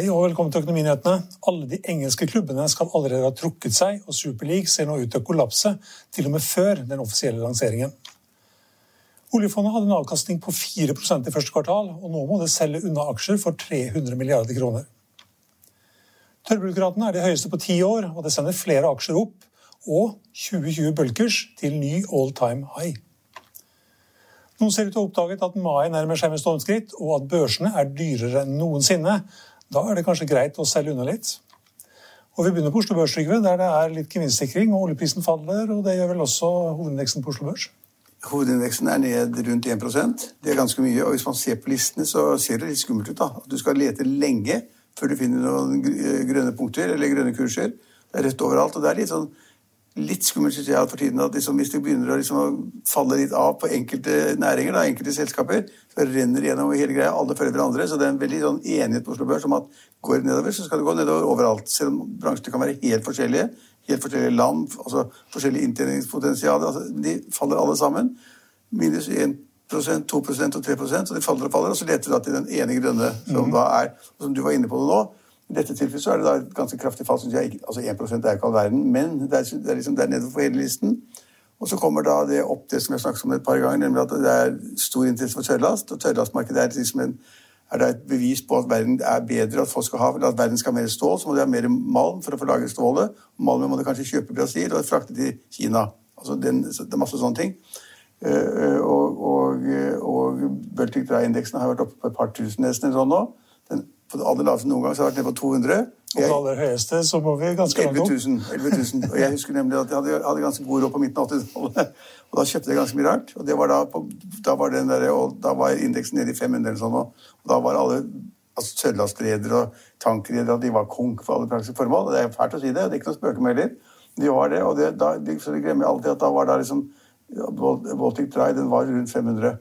Hei og velkommen til Økonominyhetene. Alle de engelske klubbene skal allerede ha trukket seg, og Super League ser nå ut til å kollapse, til og med før den offisielle lanseringen. Oljefondet hadde en avkastning på 4% i første kvartal, og nå må det selge unna aksjer for 300 milliarder kroner. Tørrbrukerraten er det høyeste på ti år, og det sender flere aksjer opp, og 2020 bulkers til ny all time high. Noen ser ut til å ha oppdaget at mai nærmer seg med stormskritt, og at børsene er dyrere enn noensinne. Da er det kanskje greit å selge unna litt. Og Vi begynner på Oslo Børs, Trygve, der det er litt gevinstsikring, og oljeprisen faller. og Det gjør vel også hovedindeksen på Oslo Børs? Hovedindeksen er ned rundt 1% Det er ganske mye. og Hvis man ser på listene, så ser det litt skummelt ut. da. Du skal lete lenge før du finner noen grønne punkter eller grønne kurser. Det er rødt overalt. og det er litt sånn litt skummelt synes jeg for tiden at liksom, hvis det begynner å liksom, falle litt av på enkelte næringer, da, enkelte selskaper, så renner det gjennom hele greia. Alle følger hverandre. Så det er en veldig sånn enighet på Oslo Børs om at går det nedover, så skal det gå nedover overalt. Selv om bransjene kan være helt forskjellige. Helt forskjellige land, altså forskjellig inntjeningspotensial. Altså, de faller alle sammen. Minus 1% 2% og 3% så de faller og faller. Og så leter du da til den ene grønne, som mm. da er Som du var inne på det nå i dette tilfellet så er det da et ganske kraftig fall. Synes jeg. Altså 1% er ikke all verden, men det er, det er liksom der nede for hele listen. Og så kommer da det opp det som jeg snakket om et par ganger, nemlig at det er stor interesse for tørrlast. Og tørrlastmarkedet er, liksom en, er et bevis på at verden er bedre, at folk skal ha, at verden skal ha mer stål. Så må de ha mer malm for å få lagret stålet. Malmen må de kanskje kjøpe i Brasil og frakte til Kina. Altså den, det er masse sånne ting. Uh, og og, og Bøltic Dry-indeksen har vært oppe på et par tusen nesten sånn nå. På det aller laveste noen gang så har vært nede på 200. Og på det aller høyeste så må vi ganske langt opp. 11 000. Og jeg husker nemlig at jeg hadde, hadde ganske god råd på midten av 80-tallet. Og da kjøpte jeg ganske mye rart. Og, var da, på, da, var der, da, var indeksen nede i 500 eller sånn. Og da var alle altså sørlandsredere og tankredere de var konk for alle praktiske formål. Og det er fælt å si det, det er ikke noe spøke med heller. De var det, og det, da, de, så de glemmer alltid at da var da liksom Baltic Dry den var rundt 500.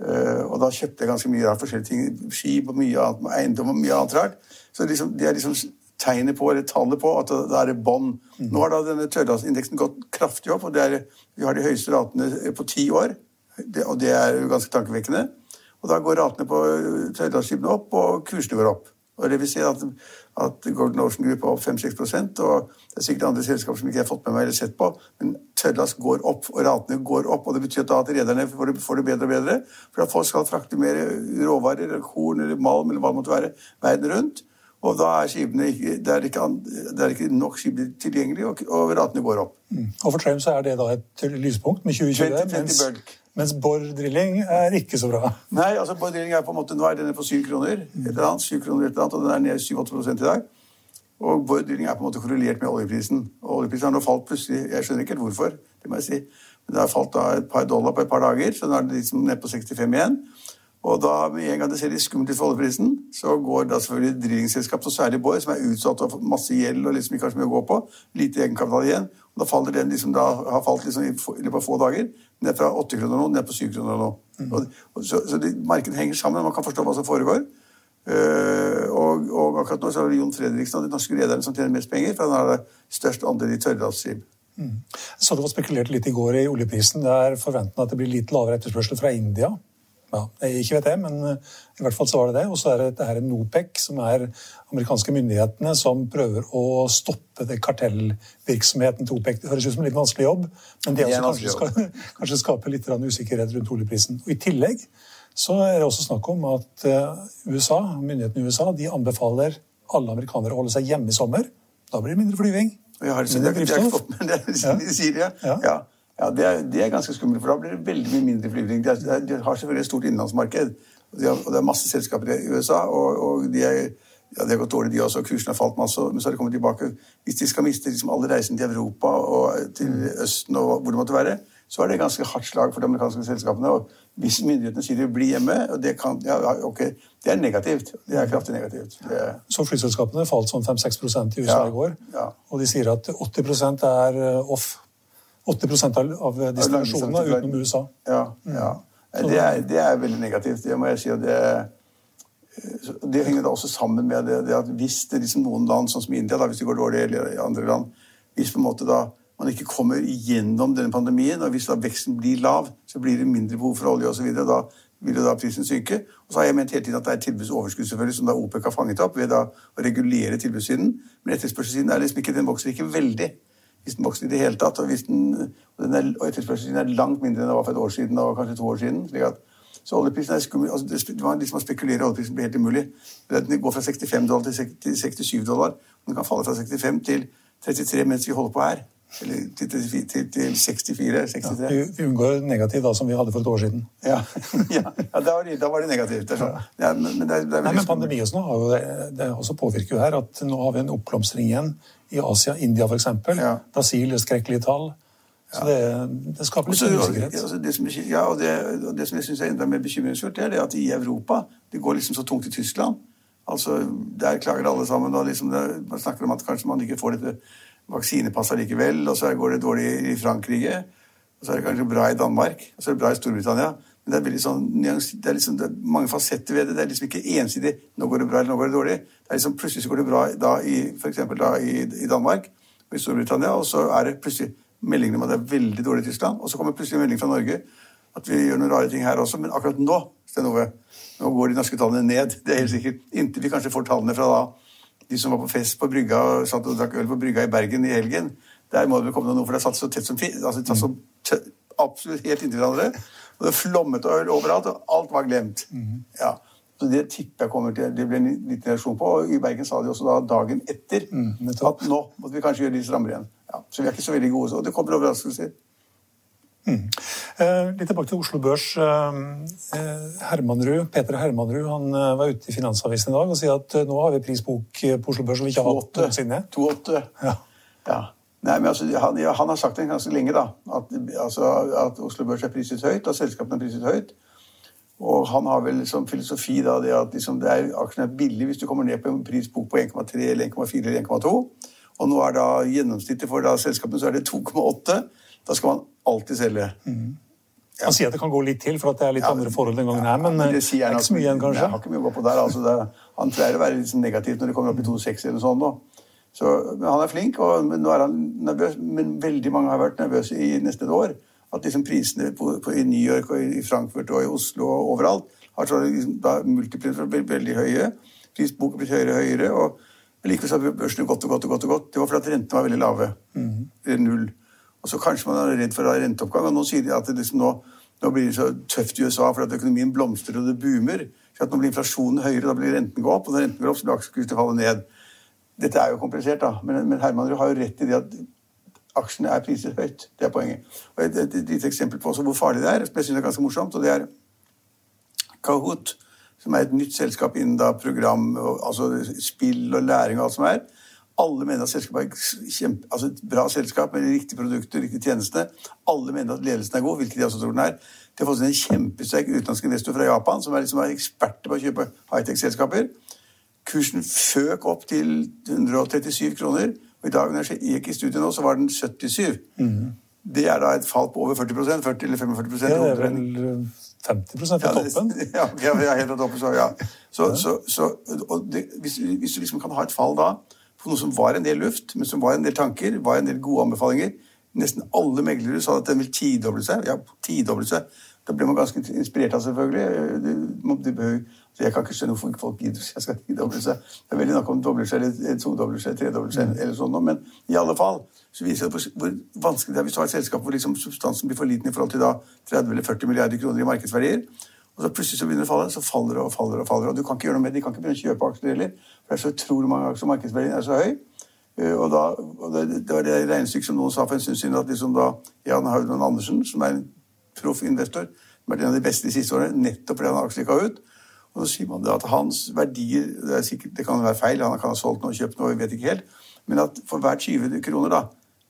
Uh, og da kjøpte jeg ganske mye av forskjellige ting. Skip og mye annet, eiendom og mye annet rart. Så liksom, det er liksom tegnet på, eller tallet på, at det er bånd. Mm. Nå har da denne tørrlastindeksen gått kraftig opp, og er, vi har de høyeste ratene på ti år. Det, og det er jo ganske tankevekkende. Og da går ratene på tørrlastskipene opp, og kursene går opp. Og det vil si at, at Golden Ocean Group er opp 5-6 og det er sikkert andre selskaper som ikke jeg har fått med meg eller sett på, men tørrlast går opp, og ratene går opp. og Det betyr at, at rederne får får det, bedre og bedre. For at folk skal frakte mer råvarer, eller korn eller malm eller hva det måtte være, verden rundt. Og da er skipene ikke, det er ikke, det er ikke nok skip tilgjengelig, og, og ratene går opp. Mm. Og For Trem så er det da et lyspunkt med 2020, 20, 20 mens, mens Borr-drilling er ikke så bra. Nei, altså Borr-drilling er på en måte, nå er denne på 7 kroner, et eller annet, 7 kroner et eller annet, og den er ned 7-8 i dag. Og Borr-drilling er på en måte korrelert med oljeprisen. Og oljeprisen har nå falt plutselig, jeg skjønner ikke helt hvorfor, det må jeg si. Men det har falt da et par dollar på et par dager, så nå er det liksom ned på 65 igjen. Og da med en gang det ser litt skummelt ut for oljeprisen, så går da selvfølgelig drillingselskap, så særlig Borr, som er utsatt og masse gjeld og liksom ikke har så mye å gå på, lite egenkapital igjen. Og da faller den liksom da, har falt liksom i løpet av få dager ned fra 8 kroner nå, ned på 7 kroner nå. Mm. Og, så så det, markedet henger sammen, man kan forstå hva som foregår. Uh, og, og, akkurat nå så er det Jon Fredriksen og de norske rederne som tjener mest penger, for han har størst andel i tørrlastskip. Mm. Så du var spekulert litt i går i oljeprisen. Det er forventende at det blir litt lavere etterspørsel fra India ja, ikke vet jeg, men eh, i hvert fall så var det det. Og så er det her NOPEC, som er amerikanske myndighetene som prøver å stoppe det kartellvirksomheten til OPEC. Det høres ut som en litt vanskelig jobb, men det, det kanskje, skal, kanskje skaper litt usikkerhet rundt oljeprisen. Og I tillegg så er det også snakk om at eh, USA, myndighetene i USA de anbefaler alle amerikanere å holde seg hjemme i sommer. Da blir det mindre flyving. Og jeg har liksom, det, det, er fått med det, ja. de sier det. Ja. det, er, det, er, ganske skummelt, for da blir det veldig mye mindre flyvning. De, de, har selvfølgelig et stort innenlandsmarked, og, de har, og, det er masse selskaper i USA, og, og de er ja, det har gått dårlig, de også. Kursen har falt masse. Men så har de kommet tilbake. Hvis de skal miste liksom alle reisene til Europa og til mm. Østen og hvor det måtte være, så er det ganske hardt slag for de amerikanske selskapene. Og hvis myndighetene sier de blir hjemme, og det, kan, ja, okay, det er negativt. Det er kraftig negativt. Er... Så flyselskapene falt sånn 5-6 i USA ja, i går, ja. og de sier at 80 er eh, off. 80% av distribusjonene utenom USA. Ja, ja. Det, er, det er veldig negativt. Det må jeg si. det det henger da også sammen med det, det at hvis det liksom noen land, sånn som India, da, hvis det går dårlig, eller i andre land Hvis på en måte da man ikke kommer gjennom denne pandemien, og hvis da veksten blir lav, så blir det mindre behov for olje osv. Da vil jo da prisen synke. Og så har jeg ment hele tiden at det er tilbudsoverskudd selvfølgelig, som da OPEC har fanget opp ved da å regulere tilbudssiden. Men etterspørselssiden er liksom ikke, den vokser ikke veldig. Hvis den vokser i det hele tatt. Og, hvis den, og, den er, og etterspørselen er langt mindre enn det var for et år siden og kanskje to år siden. slik at så oljeprisen er skummel. Altså, det var liksom Å spekulere i oljeprisen blir helt umulig. Den går fra 65 dollar til 67 dollar. Den kan falle fra 65 til 33 mens vi holder på her. Eller til, til, til, til 64. 63. Ja, vi unngår negativt da, som vi hadde for et år siden. Ja, ja, ja da, var det, da, var det, negativt. Sånn. men, men, det, det Nei, men pandemi også, har jo, det også påvirker jo her at nå har vi en oppblomstring igjen i Asia. India f.eks. Ja. Brasil, skrekkelige tall. Så det, det skaper litt usikkerhet. Det som, ja, og det, og det som jeg syns er enda mer bekymringsfullt, er det at i Europa Det går liksom så tungt i Tyskland. Altså, Der klager alle sammen. og liksom det, Man snakker om at kanskje man ikke får dette vaksinepasset likevel. Og så går det dårlig i Frankrike. Og så er det kanskje bra i Danmark. Og så er det bra i Storbritannia. Men det er, sånn, det er, liksom, det er mange fasetter ved det. Det er liksom ikke ensidig 'nå går det bra' eller 'nå går det dårlig'. Det er liksom Plutselig så går det bra da i, for da i, i Danmark og i Storbritannia, og så er det plutselig meldingen om at det er veldig dårlig i Tyskland. Og så kommer plutselig en melding fra Norge at vi gjør noen rare ting her også. Men akkurat nå Sten Ove, nå går de norske tallene ned. Det er helt sikkert. Inntil vi kanskje får tallene fra da de som var på fest på brygga og satt og drakk øl på brygga i Bergen i helgen. Der må det komme noe, for det er satt så tett som altså, tatt så absolutt helt inntil hverandre. Og det flommet øl overalt, og alt var glemt. Mm. Ja. Så Det tipper jeg kommer til, det ble en liten reaksjon på. Og i Bergen sa de også da dagen etter mm, at nå måtte vi kanskje gjøre de strammere igjen. Ja, så vi er ikke så veldig gode. Og det kommer overraskelser. Mm. Eh, litt tilbake til Oslo Børs. Eh, eh, Hermanrud, Peter Hermanrud han var ute i Finansavisen i dag og sier at nå har vi prisbok på Oslo Børs som vi ikke har hatt noensinne. 2,8. Ja. ja. Nei, men altså, han, ja, han, har sagt det ganske lenge, da. At, altså, at Oslo Børs er priset høyt, og selskapene er priset høyt. Og han har vel som filosofi da, det at liksom, det er, aksjen er billig hvis du kommer ned på en prisbok på 1,3 eller 1,4 eller 1,2. Og nå er da gjennomsnittet for da selskapene så er det 2,8. Da skal man alltid selge. Mm. Ja. Han sier at det kan gå litt til, for at det er litt ja, andre forhold den gangen her, men, men det, det, er ikke så mye igjen, kanskje? Jeg har ikke mye å gå på der. Altså det, han pleier å være litt negativt når det kommer opp i 2,6 eller sånn. nå. Så, men han er flink, og nå er han nervøs. Men veldig mange har vært nervøse i nesten et år. At liksom prisene på, på, i New York og i Frankfurt og i Oslo og overalt har så liksom, da multiplier veldig høye. Prisboken blitt høyere og høyere. og Likevel har børsene gått og gått og gått. og gått. Det var fordi rentene var veldig lave. Mm. Null. Og så kanskje man er redd for renteoppgang. Og nå sier de at liksom nå, nå, blir det så tøft i USA for at økonomien blomstrer og det boomer. Så at nå blir inflasjonen høyere, da blir renten gå opp. Og når renten går opp, så blir aksjekursene falle ned. Dette er jo komplisert, da. Men, men Herman har jo rett i det at aksjene er priset høyt. Det er poenget. Og Et, et, et lite eksempel på hvor farlig det er, som jeg synes er ganske morsomt, og det er Kahoot som er et nytt selskap innen da program, altså spill og læring og alt som er. Alle mener at selskapet er kjempe, altså et bra selskap med riktige produkter, riktige tjenester. Alle mener at ledelsen er god, hvilket de også tror den er. De har fått en kjempesterk utenlandsk investor fra Japan som er, liksom er eksperter på å kjøpe high-tech-selskaper. Kursen føk opp til 137 kroner. Og i dag når jeg gikk i studiet nå, så var den 77. Mm. Det er da et fall på over 40% 40 eller 45 ja, det er vel 50% fra toppen. Ja, ja, helt fra toppen, så, ja. Så, så, så det, hvis, hvis, du liksom kan ha et fall da på noe som var en del luft, men som var en del tanker, var en del gode anbefalinger Nesten alle meglere sa at den vil tidoble seg. Ja, tidoble seg. Da blir man ganske inspirert av, selvfølgelig. Det behøver, jeg kan ikke skjønne hvorfor folk gidder jeg skal tidoble seg. Det er veldig nok om dobler seg, eller todobler seg, tredobler seg, eller sånn, men i alle fall så viser det hvor vanskelig det er hvis du har et selskap hvor liksom substansen blir for liten i forhold til da 30 eller 40 milliarder kroner i markedsverdier. Og så plutselig så begynner det å falle, så faller det og faller og faller. Og du kan ikke gjøre noe med det. De kan ikke begynne å kjøpe aksjer heller. For det er så utrolig mange aksjer, markedsverdien er så høy. Eh, og, da, og det, det, var det regnestykket som noen sa for en stund siden, at liksom da Jan Haugland Andersen, som er en proff investor, som er en av de beste de siste årene, nettopp fordi han har aksjer ut, og så sier man at hans verdier Det, sikkert, det kan være feil, han kan ha solgt noe og kjøpt noe, vi vet ikke helt. Men at for hver 20 kroner da,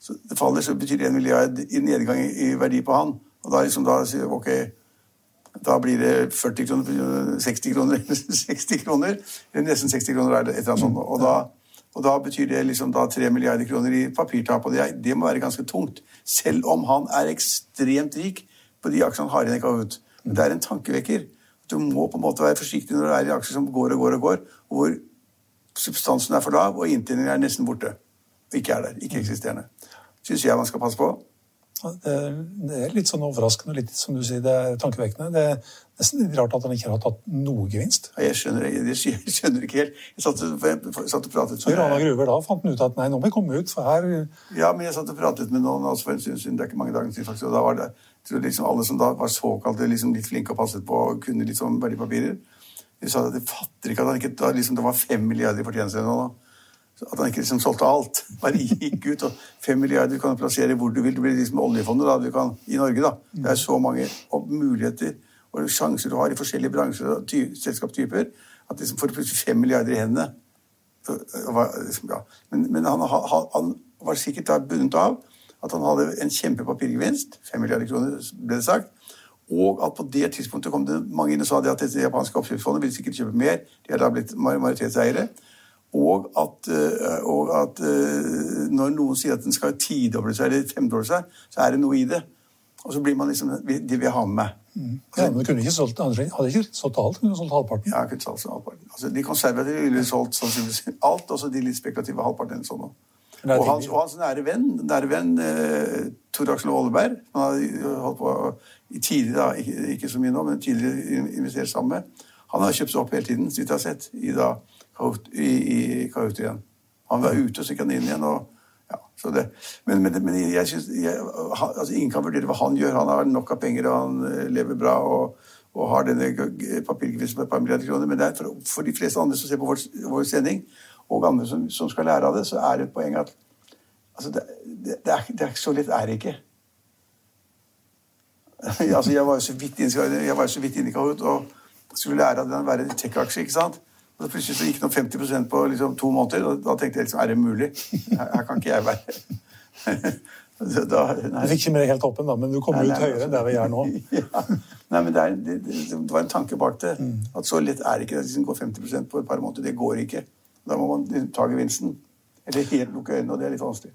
så det faller, så betyr det en milliard i nedgang i, verdi på han. Og da liksom da sier ok, da blir det 40 kroner, 60 kroner, 60 kroner, nesten 60 kroner er det, et eller annet sånt. Og da, og da betyr det liksom da 3 milliarder kroner i papirtap. Og det, det, må være ganske tungt. Selv om han er ekstremt rik på de aksjene han har igjen ut. Men det er en tankevekker. Du må på en måte være forsiktig når det er i aksjer som går og går og går, hvor substansen er for lav og inntjeningen er nesten borte. Og ikke er der. Ikke eksisterende. Syns jeg man skal passe på. Det er litt sånn overraskende, litt som du sier, det er tankevekkende. Det er nesten litt rart at han ikke har tatt noe gevinst. Jeg skjønner, jeg, jeg skjønner ikke helt. Jeg satt, satt og pratet med Rana Gruver da fant han ut at nei, nå må vi komme ut, for her Ja, men jeg satt og pratet med noen altså for en stund siden, det er ikke mange dager siden, faktisk, og da var det tror liksom alle som da var såkalte liksom litt flinke og passet på og kunne litt sånn verdipapirer, de sa at de fatter ikke at han ikke, da, liksom, det var fem milliarder i fortjeneste nå. At han ikke liksom solgte alt. Bare gikk ut. og Fem milliarder kan du plassere hvor du vil. Det blir liksom oljefondet da, du kan, i Norge. da. Det er så mange muligheter og sjanser du har i forskjellige bransjer og ty selskapstyper at liksom får plutselig fem milliarder i hendene. Liksom, ja. Men, men han, han, var sikkert da bundet av at han hadde en kjempepapirgevinst. Fem milliarder kroner, ble det sagt. Og at på det tidspunktet kom det mange inn og sa det at dette japanske oppkjøpsfondet vil sikkert kjøpe mer. De er da blitt majoritetseiere. Og at, eh, og at, eh, når noen sier at den skal tidoble seg eller femdoble seg, så er det noe i det. Og så blir man liksom De vil ha med meg. Mm. Ja, men kunne ikke solgt, hadde ikke solgt alt? Kunne solgt halvparten? Ja, kunne solgt halvparten. Altså, de konservative ville solgt sannsynligvis alt, også de litt spekulative halvparten. Sånn. Og, hans, og hans nære venn, nære venn eh, Tor Aksel Aalberg, han har holdt på i tidligere, ikke, ikke, så mye nå, men tidligere investert sammen med, han har kjøpt seg opp hele tiden, så vidt jeg har sett, i da i, i Kahoot igjen. Han var ute, og så gikk han inn igjen. og ja, det, Men, men, men jeg synes, jeg, altså, ingen kan vurdere hva han gjør. Han har nok av penger, og han eh, lever bra. og, og har denne papirgevinsten på et par milliarder kroner. Men det er for, for, de fleste andre som ser på vår, vår sending, og andre som, som, skal lære av det, så er det et poeng at altså, det, det, er, det er så lett er det ikke. altså, jeg var jo så vidt inne i Kahoot og skulle lære av den å være tech-aksje. ikke sant? Og så plutselig så gikk det 50% på liksom, to måneder, og da tenkte jeg liksom, er det mulig? Her, her kan ikke jeg være. da, du fikk ikke med deg helt toppen, da, men du kom nei, ut nei, høyere enn der vi er nå. ja. Nei, men det, er, det, det, var en tanke bak det. Mm. At så lett er det ikke. Det går 50% på et par måneder. Det går ikke. Da må man liksom ta gevinsten. Eller helt lukke øynene, og det er litt vanskelig.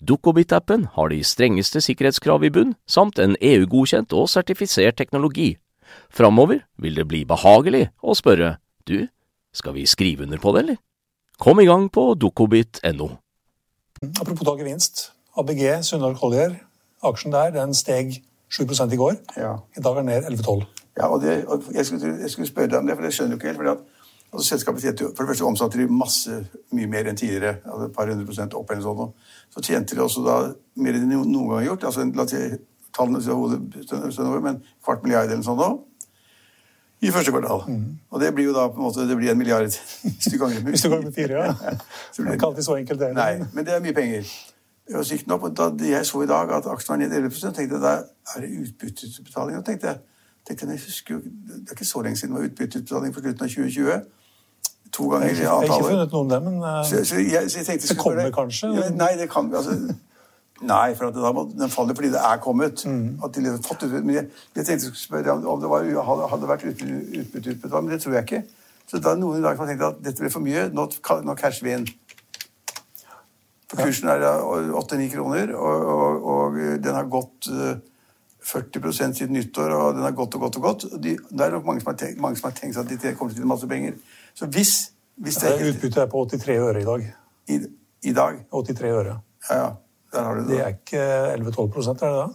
Dukkobit-appen har de strengeste sikkerhetskrav i bunn, samt en EU-godkjent og sertifisert teknologi. Framover vil det bli behagelig å spørre du, skal vi skrive under på det, eller? Kom i gang på dukkobit.no. Apropos ta gevinst. ABG, Sunndal Collier, aksjen der den steg 7 i går. Ja. I dag er den ned 11-12. Ja, og, det, og jeg, skulle, jeg, skulle, spørre deg om det, for det skjønner du ikke helt. fordi at Altså Selskapet tjente For det første omsatte de masse mye mer enn tidligere. altså Et par hundre prosent opp eller sånn. Så tjente de også da mer enn de noen gang har gjort. altså La tallene av hodet, men kvart milliard eller sånn nå. I første kvartal. Og det blir jo da på en måte det blir en milliard hvis du ganger Hvis du ganger med fire, ja. Så Det er ikke alltid så enkelt, det. Nei, men det er mye penger. Og så gikk den opp, og da jeg så i dag at aksjen var ned 11 tenkte jeg da er det utbytteutbetaling. Og tenkte jeg, tenkte jeg, jeg husker jo, Det er ikke så lenge siden det var utbytteutbetaling for slutten av 2020. To ganger Jeg har ikke funnet noe om det, men eh, Så, så jeg, så jeg Det kommer kanskje? Ja, nei, det kan altså, Nei, for at det da må, den faller fordi det er kommet. Mm. At de har fått ut, men jeg, jeg tenkte jeg skulle spørre om, det var, hadde, vært utbytte- men det tror jeg ikke. Så da noen i dag som har tenkt at dette ble for mye, nå, nå casher vi inn. For kursen er 8-9 kroner, og, og, og den har gått eh, 40% siden nyttår, og den har gått og gått og gått. De, det er nok mange som har tenkt, mange som har tenkt at de kommer til å tjene masse penger. Så hvis, hvis det er utbyttet er på 83 øre i dag. i, i dag 83 øre. Ja, ja. Der har du Det det. er ikke 11-12% er det da?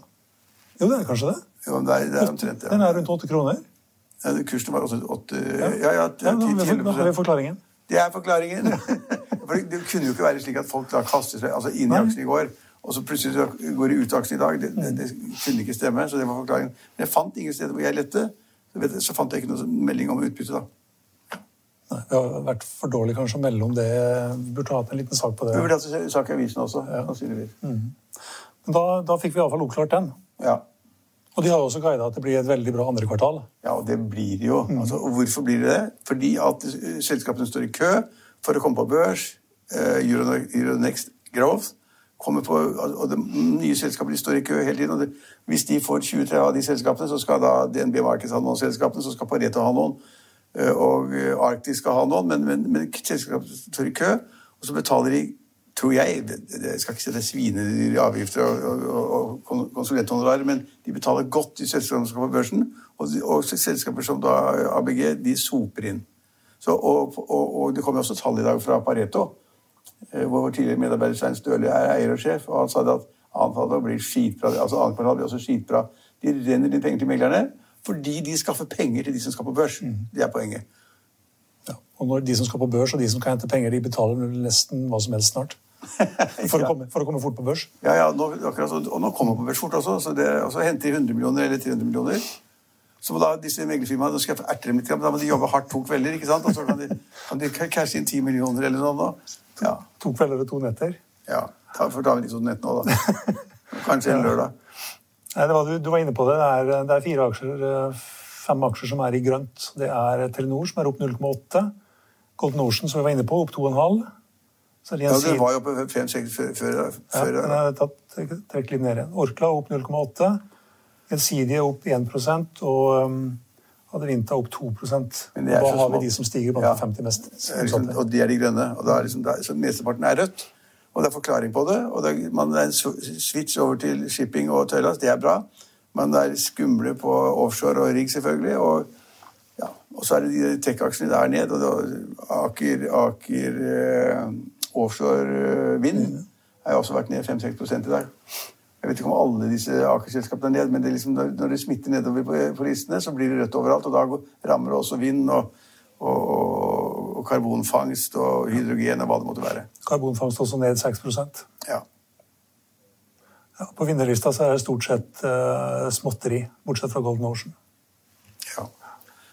Jo, det er kanskje det. Jo, det er, det er omtrent det. Den er rundt 8 kroner. Ja, kursen var også 8 Ja, ja, ja, Ja, da har vi- 10 da har vi forklaringen. Det er forklaringen. For det, kunne jo ikke være slik at folk da kaster seg altså inn i aksjen i går, og så plutselig går de ut av aksjen i dag. Det, det, det kunne ikke stemme, så det var forklaringen. Men jeg fant ingen steder hvor jeg lette. Så, vet, jeg- så fant jeg ikke noen melding om utbytte, da. Nei, vi har vært for dårlig kanskje å melde om det. Vi burde hatt en liten sak på det. Vi burde hatt sak i avisen også, sannsynligvis. Men da, da fikk vi iallfall oppklart den. Ja. Og de har også guida at det blir et veldig bra andre kvartal. Ja, og det blir det jo. Altså, og hvorfor blir det det? Fordi at eh, selskapene står i kø for å komme på børs. Eh, Euronext Growth kommer på, og det nye selskapene de står i kø hele tiden. og det, Hvis de får 20-30 av de selskapene, så skal da DNB Markets ha noen selskapene, så skal Pareto ha noen, og Arktis skal ha noen, men, men, men selskapet står i kø, og så betaler de tror jeg, jeg skal ikke si det er svinedyre avgifter og, og, og, konsulenthonorarer, men de betaler godt de selskapene som skal på børsen, og, og selskaper som da ABG, de soper inn. Så, og, og, det kommer også tall i dag fra Pareto, eh, hvor vår tidligere medarbeider Svein Støle er eier og sjef, og han sa at annet kvartal blir skitbra, altså annet kvartal blir også skitbra. De renner inn penger til meglerne, fordi de skaffer penger til de som skal på børs. Det er poenget. Ja. Og når de som skal på børs og de som kan hente penger, de betaler nesten hva som helst snart. For, å, komme, for å komme fort på børs. Ja, ja, nå, akkurat, så- og nå kommer man på børs fort også, så det, og så henter de 100 millioner eller 300 millioner. Så må da disse meglerfirmaene, skal erte dem litt, men da må de jobbe hardt to kvelder, ikke sant? Og så kan de, kan de cashe inn 10 millioner eller noe sånt. Ja, To kvelder og to netter. ja. For da har vi litt sånn nett nå, da. Kanskje en lørdag. Nei, det var, du, du var inne på det. Det er, det er fire aksjer, eh, fem aksjer som er i grønt. Det er Telenor, som er opp 0,8. Golden Ocean, som vi var inne på, opp 2,5. Så er det Ja, det var jo oppe 5-6 før, før, Ja, den er tatt trekk litt ned igjen. Orkla opp 0,8. Gjensidige opp 1% og um, Adevinta opp 2 Men Da har vi de som stiger blant Ja. de 50 mest liksom, og de er de grønne. og da er liksom, da så Mesteparten er rødt. Og det er forklaring på det. og det er, Man er en switch over til shipping og tøylast. Det er bra. Men det er skumle på offshore og rigg, selvfølgelig. Og, ja, og så er det de tech-aksjene der ned. og det, Aker, Aker eh, offshore eh, vind har jo også vært ned 5-6 i dag. Jeg vet ikke om alle disse Aker-selskapene er ned, men det liksom, når, det smitter nedover på, på listene, så blir det rødt overalt. Og da rammer det også vind og, og, og karbonfangst og hydrogen og hva det måtte være. Karbonfangst også ned 6 Ja. ja, På vinnerlista så er det stort sett uh, småtteri, bortsett fra Golden Ocean. ja.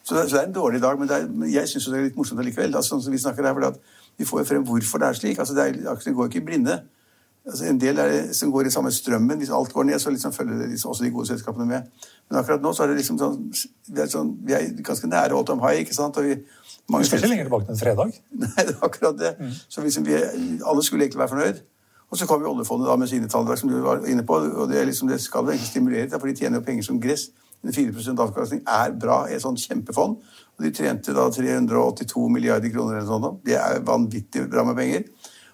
Så, det, så det er en dårlig dag, men, det er, men jeg syns det er litt morsomt allikevel. Altså, sånn som vi snakker her, at Vi får jo frem hvorfor det er slik. Altså, det er, aksjene går ikke i blinde. Altså, en del er det som går i samme strømmen. Hvis alt går ned, så liksom følger det liksom også de gode selskapene med. Men akkurat nå så er det liksom sånn Vi er, sånn, vi er ganske nære all time high, ikke sant? Og vi, mange skal ikke lenger tilbake til en fredag. Nei, det er akkurat det. Så liksom vi, alle skulle egentlig være fornøyd. Og så kom jo oljefondet da med sine tall, som du var inne på. og Det, liksom, det skal egentlig stimulere til, for de tjener jo penger som gress. En 4% avkastning er bra i et sånt kjempefond. Og de trente da 382 milliarder kroner eller sånn. Det er vanvittig bra med penger.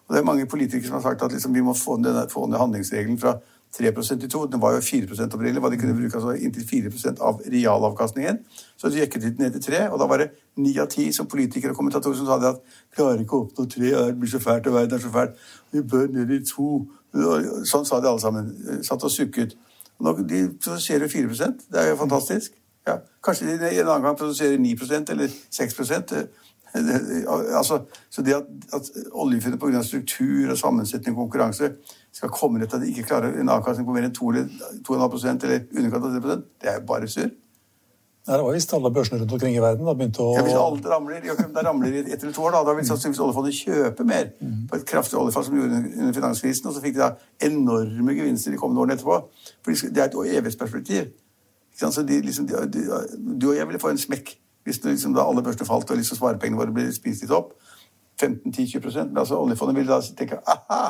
Og det er mange politikere som har sagt at liksom, vi må få ned, få ned handlingsregelen fra 3 i to. Den var jo 4% opprinnelig, hva de kunne bruke altså inntil 4% av realavkastningen. Så de jekket litt ned til 3, og da var det 9 av 10 som politikere og kommentatorer som sa det at klarer ikke å oppnå 3, det blir så fælt, og verden er så fælt. Vi bør ned i 2. Sånn sa de alle sammen. Satt og sukket. Nå, de produserer 4% Det er jo fantastisk. Ja. Kanskje de en annen gang produserer 9% eller 6 Det, altså, så det at, at oljefunnet pga. struktur og sammensetning og konkurranse skal komme til at de ikke klarer en avkastning på mer enn 2,5 eller underkant av 3% det er jo bare surr. Det var visst alle børsene rundt omkring i verden da begynte å Ja, hvis alt ramler, ja, det ramler i ett eller to år, da, da vil sannsynligvis oljefondet kjøpe mer på et kraftig oljefond som de gjorde under- finanskrisen, og så fikk de da enorme gevinster de kommende årene etterpå. For det er et evighetsperspektiv. Så de, liksom, de, de, du og jeg ville få en smekk hvis det, liksom, da alle første falt og liksom sparepengene våre ble spist litt opp. 15-10-20% Men altså, oljefondet vil da tenke aha,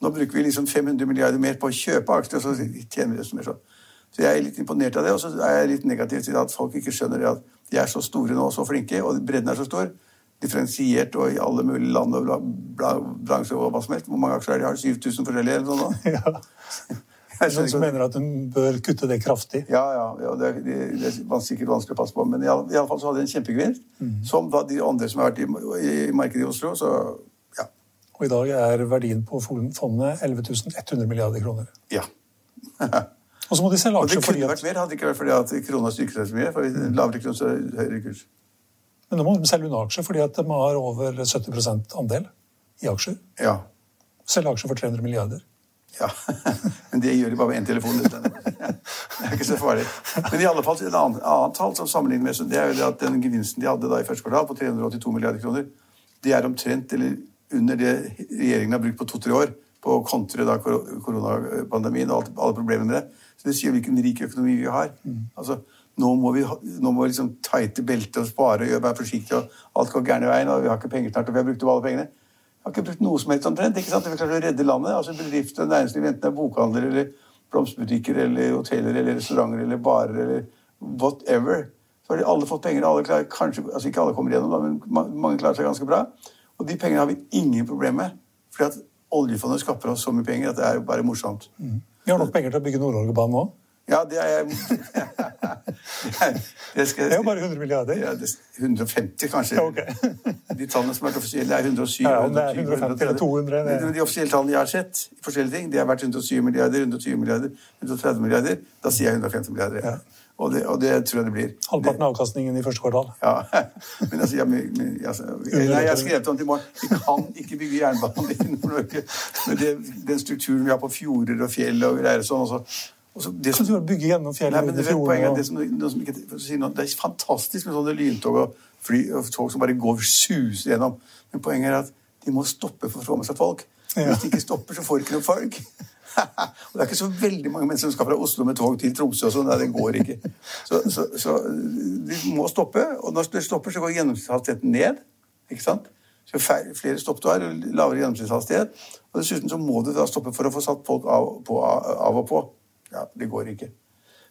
nå bruker vi liksom 500 milliarder mer på å kjøpe aksjer, og så tjener vi desto mer sånn. Så jeg er litt imponert av det, og så er jeg litt negativ til at folk ikke skjønner det at de er så store nå, så flinke, og bredden er så stor. Differensiert og i alle mulige land og bransjer og hva som helst. Hvor mange aksjer er det de har? 7000 forskjellige eller noe sånt? Ja. Noen som mener at hun bør kutte det kraftig. Ja, ja, ja det, er, det, det er sikkert vanskelig å passe på, men i alle, fall så hadde de en kjempegevinst. Som da de andre som har vært i, i markedet i Oslo, så ja. Og i dag er verdien på fondet 11.100 milliarder kroner. ja. Og så må de selge aksjer det fordi kunne at vært mer, hadde det ikke vært fordi at krona styrket seg så mye. For lavere krone, så høyere kurs. Men nå må de selge unna aksjer fordi at de har over 70% andel i aksjer. Ja. Selge aksjer for 300 milliarder. Ja, Men det gjør de bare med én telefon. Det er ikke så farlig. Men i alle fall, et annet, annet tall som sammenligner med, det er jo det at den gevinsten de hadde da i første kvartal på 382 milliarder kroner, det er omtrent eller under det regjeringen har brukt på to-tre år på å kontre da koronapandemien og alle problemene med det. Så det sier hvilken rik økonomi vi har. Altså, nå må vi, nå må vi liksom tighte beltet og spare og være forsiktige, og alt går gærne veien, og vi har ikke penger snart, og vi har brukt opp alle pengene. Har ikke brukt noe som helst omtrent. ikke sant? Vi klarer å redde landet. altså Bedrifter og næringsliv, enten det er bokhandler eller blomsterbutikker eller hoteller eller restauranter eller barer eller whatever. Så har de alle fått penger. alle klarer, kanskje, altså Ikke alle kommer igjennom, da, men ma- mange klarer seg ganske bra. Og de pengene har vi ingen problem med. fordi at oljefondet skaffer oss så mye penger at det er jo bare morsomt. Vi har nok penger til å bygge Nord-Norgebanen nå. Ja, det er jeg det, skal, Det er jo bare 100 milliarder. ja, det, 150, kanskje. Ja, ok. De tallene som er offisielle, er 107. Ja, om det er 120, 150 eller 200, det- De offisielle tallene jeg har sett, i forskjellige ting, det har vært 107 milliarder, 120 milliarder, 130 milliarder. Da sier jeg 150 milliarder. Ja. Og, det, og det tror jeg det blir. Halvparten av avkastningen i første kvartal. Ja, men altså, ja, men, altså Nei, jeg har skrevet om det i morgen. Vi kan ikke bygge jernbanen i Nord-Norge med den strukturen vi har på fjorder og fjell og greier og sånn. Og så, og så det Kan du bygge gjennom fjellet det, poenget er det som, noe som ikke, si noe, det er fantastisk med sånne lyntog og, fly, og tog som bare går suser gjennom. Men poenget er at de må stoppe for å få med seg folk. Ja. Hvis de ikke stopper, så får de ikke noen folk. og det er ikke så veldig mange mennesker som skal fra Oslo med tog til Tromsø. og sånn, Nei, det går ikke. Så, så, så de må stoppe. Og når de stopper, så går gjennomsnittshastigheten ned. ikke sant? Så flere stopp du har, lavere gjennomsnittshastighet. Og dessuten så må du da stoppe for å få satt folk av, på, av og på. Ja, det går ikke.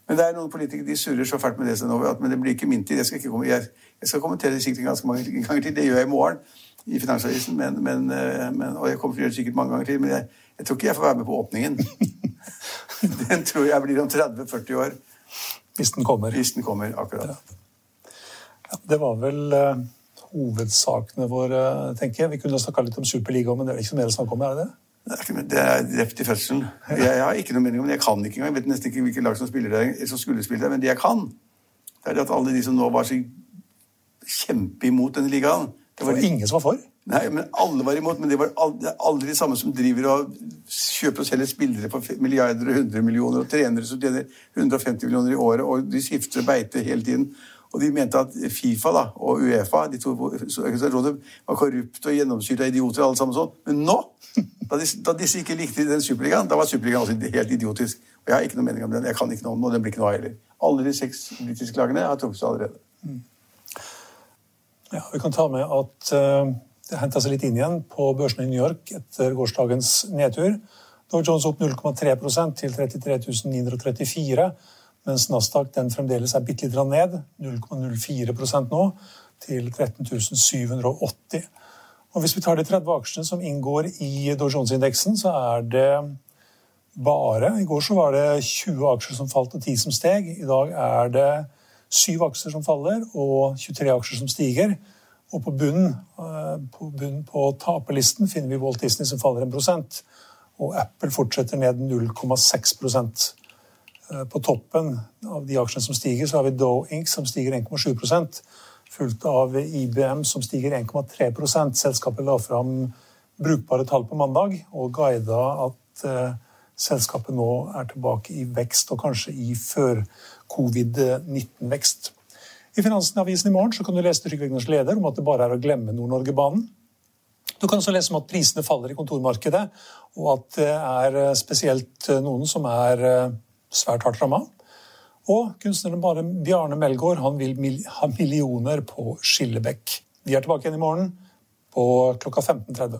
Men det er noen politikere de surrer så fælt med det nå, at men det blir ikke min tid. Jeg skal, ikke komme, jeg, jeg skal kommentere det sikkert ganske mange ganger til. Det gjør jeg i morgen i Finansavisen, men, men, eh, men, og jeg kommer til å gjøre det sikkert mange ganger til. Men jeg, jeg tror ikke jeg får være med på åpningen. Den tror jeg blir om 30-40 år, Hvis den kommer. hvis den kommer akkurat. Ja, det var vel uh, hovedsakene våre, tenker jeg. Vi kunne snakka litt om Superligaen, men det er ikke så mer å snakke om, er det det? Det er, det drept i fødselen. Jeg, jeg har ikke noe mening om det. Jeg kan ikke engang. Jeg vet nesten ikke hvilke lag som spiller der, som skulle spille der. Men det jeg kan, det er det at alle de som nå var så kjempeimot denne ligaen det Det var var ingen som var for. Nei, men Alle var imot, men det var al- det aldri de samme som driver og kjøper og selger spillere for milliarder og hundre millioner, og trenere som tjener 150 millioner i året, og de skifter beite hele tiden. Og de mente at Fifa da, og Uefa de to organisasjonene, var korrupte og gjennomsyrte idioter. alle sammen sånn. Men nå, da disse, da disse ikke likte den superligaen, da var superligaen også helt idiotisk. Og Jeg har ikke noe mening om den. Jeg kan ikke noe om den, og den blir ikke noe av heller. Alle de seks britiske lagene har trukket seg allerede. Ja, vi kan ta med at eh, det henta seg litt inn igjen på børsene i New York etter gårsdagens nedtur. Dow Jones opp 0,3 til 33 934, mens Nasdaq den fremdeles er bitte litt ned, 0,04 nå, til 13 780. Og hvis vi tar de 30 aksjene som inngår i Dow så er det bare I går så var det 20 aksjer som falt og 10 som steg. I dag er det 7 aksjer som faller og 23 aksjer som stiger. Og på bunnen eh, på, bunnen på taperlisten finner vi Walt Disney som faller 1 prosent. Og Apple fortsetter ned 0,6 Eh, På toppen av de aksjene som stiger, så har vi Dow Inc. som stiger 1,7% fulgt av IBM som stiger 1,3 Selskapet la fram brukbare tall på mandag og guida at eh, selskapet nå er tilbake i vekst, og kanskje i før-covid-19-vekst. I Finansavisen i morgen kan du lese Trygve Egners leder om at det bare er å glemme Nord-Norge-banen. Du kan også lese om at prisene faller i kontormarkedet, og at det er eh, spesielt eh, noen som er svært hardt ramma. Og kunstneren Bjarne Melgaard han vil ha millioner på Skillebekk. Vi er tilbake igjen i morgen på klokka 15.30.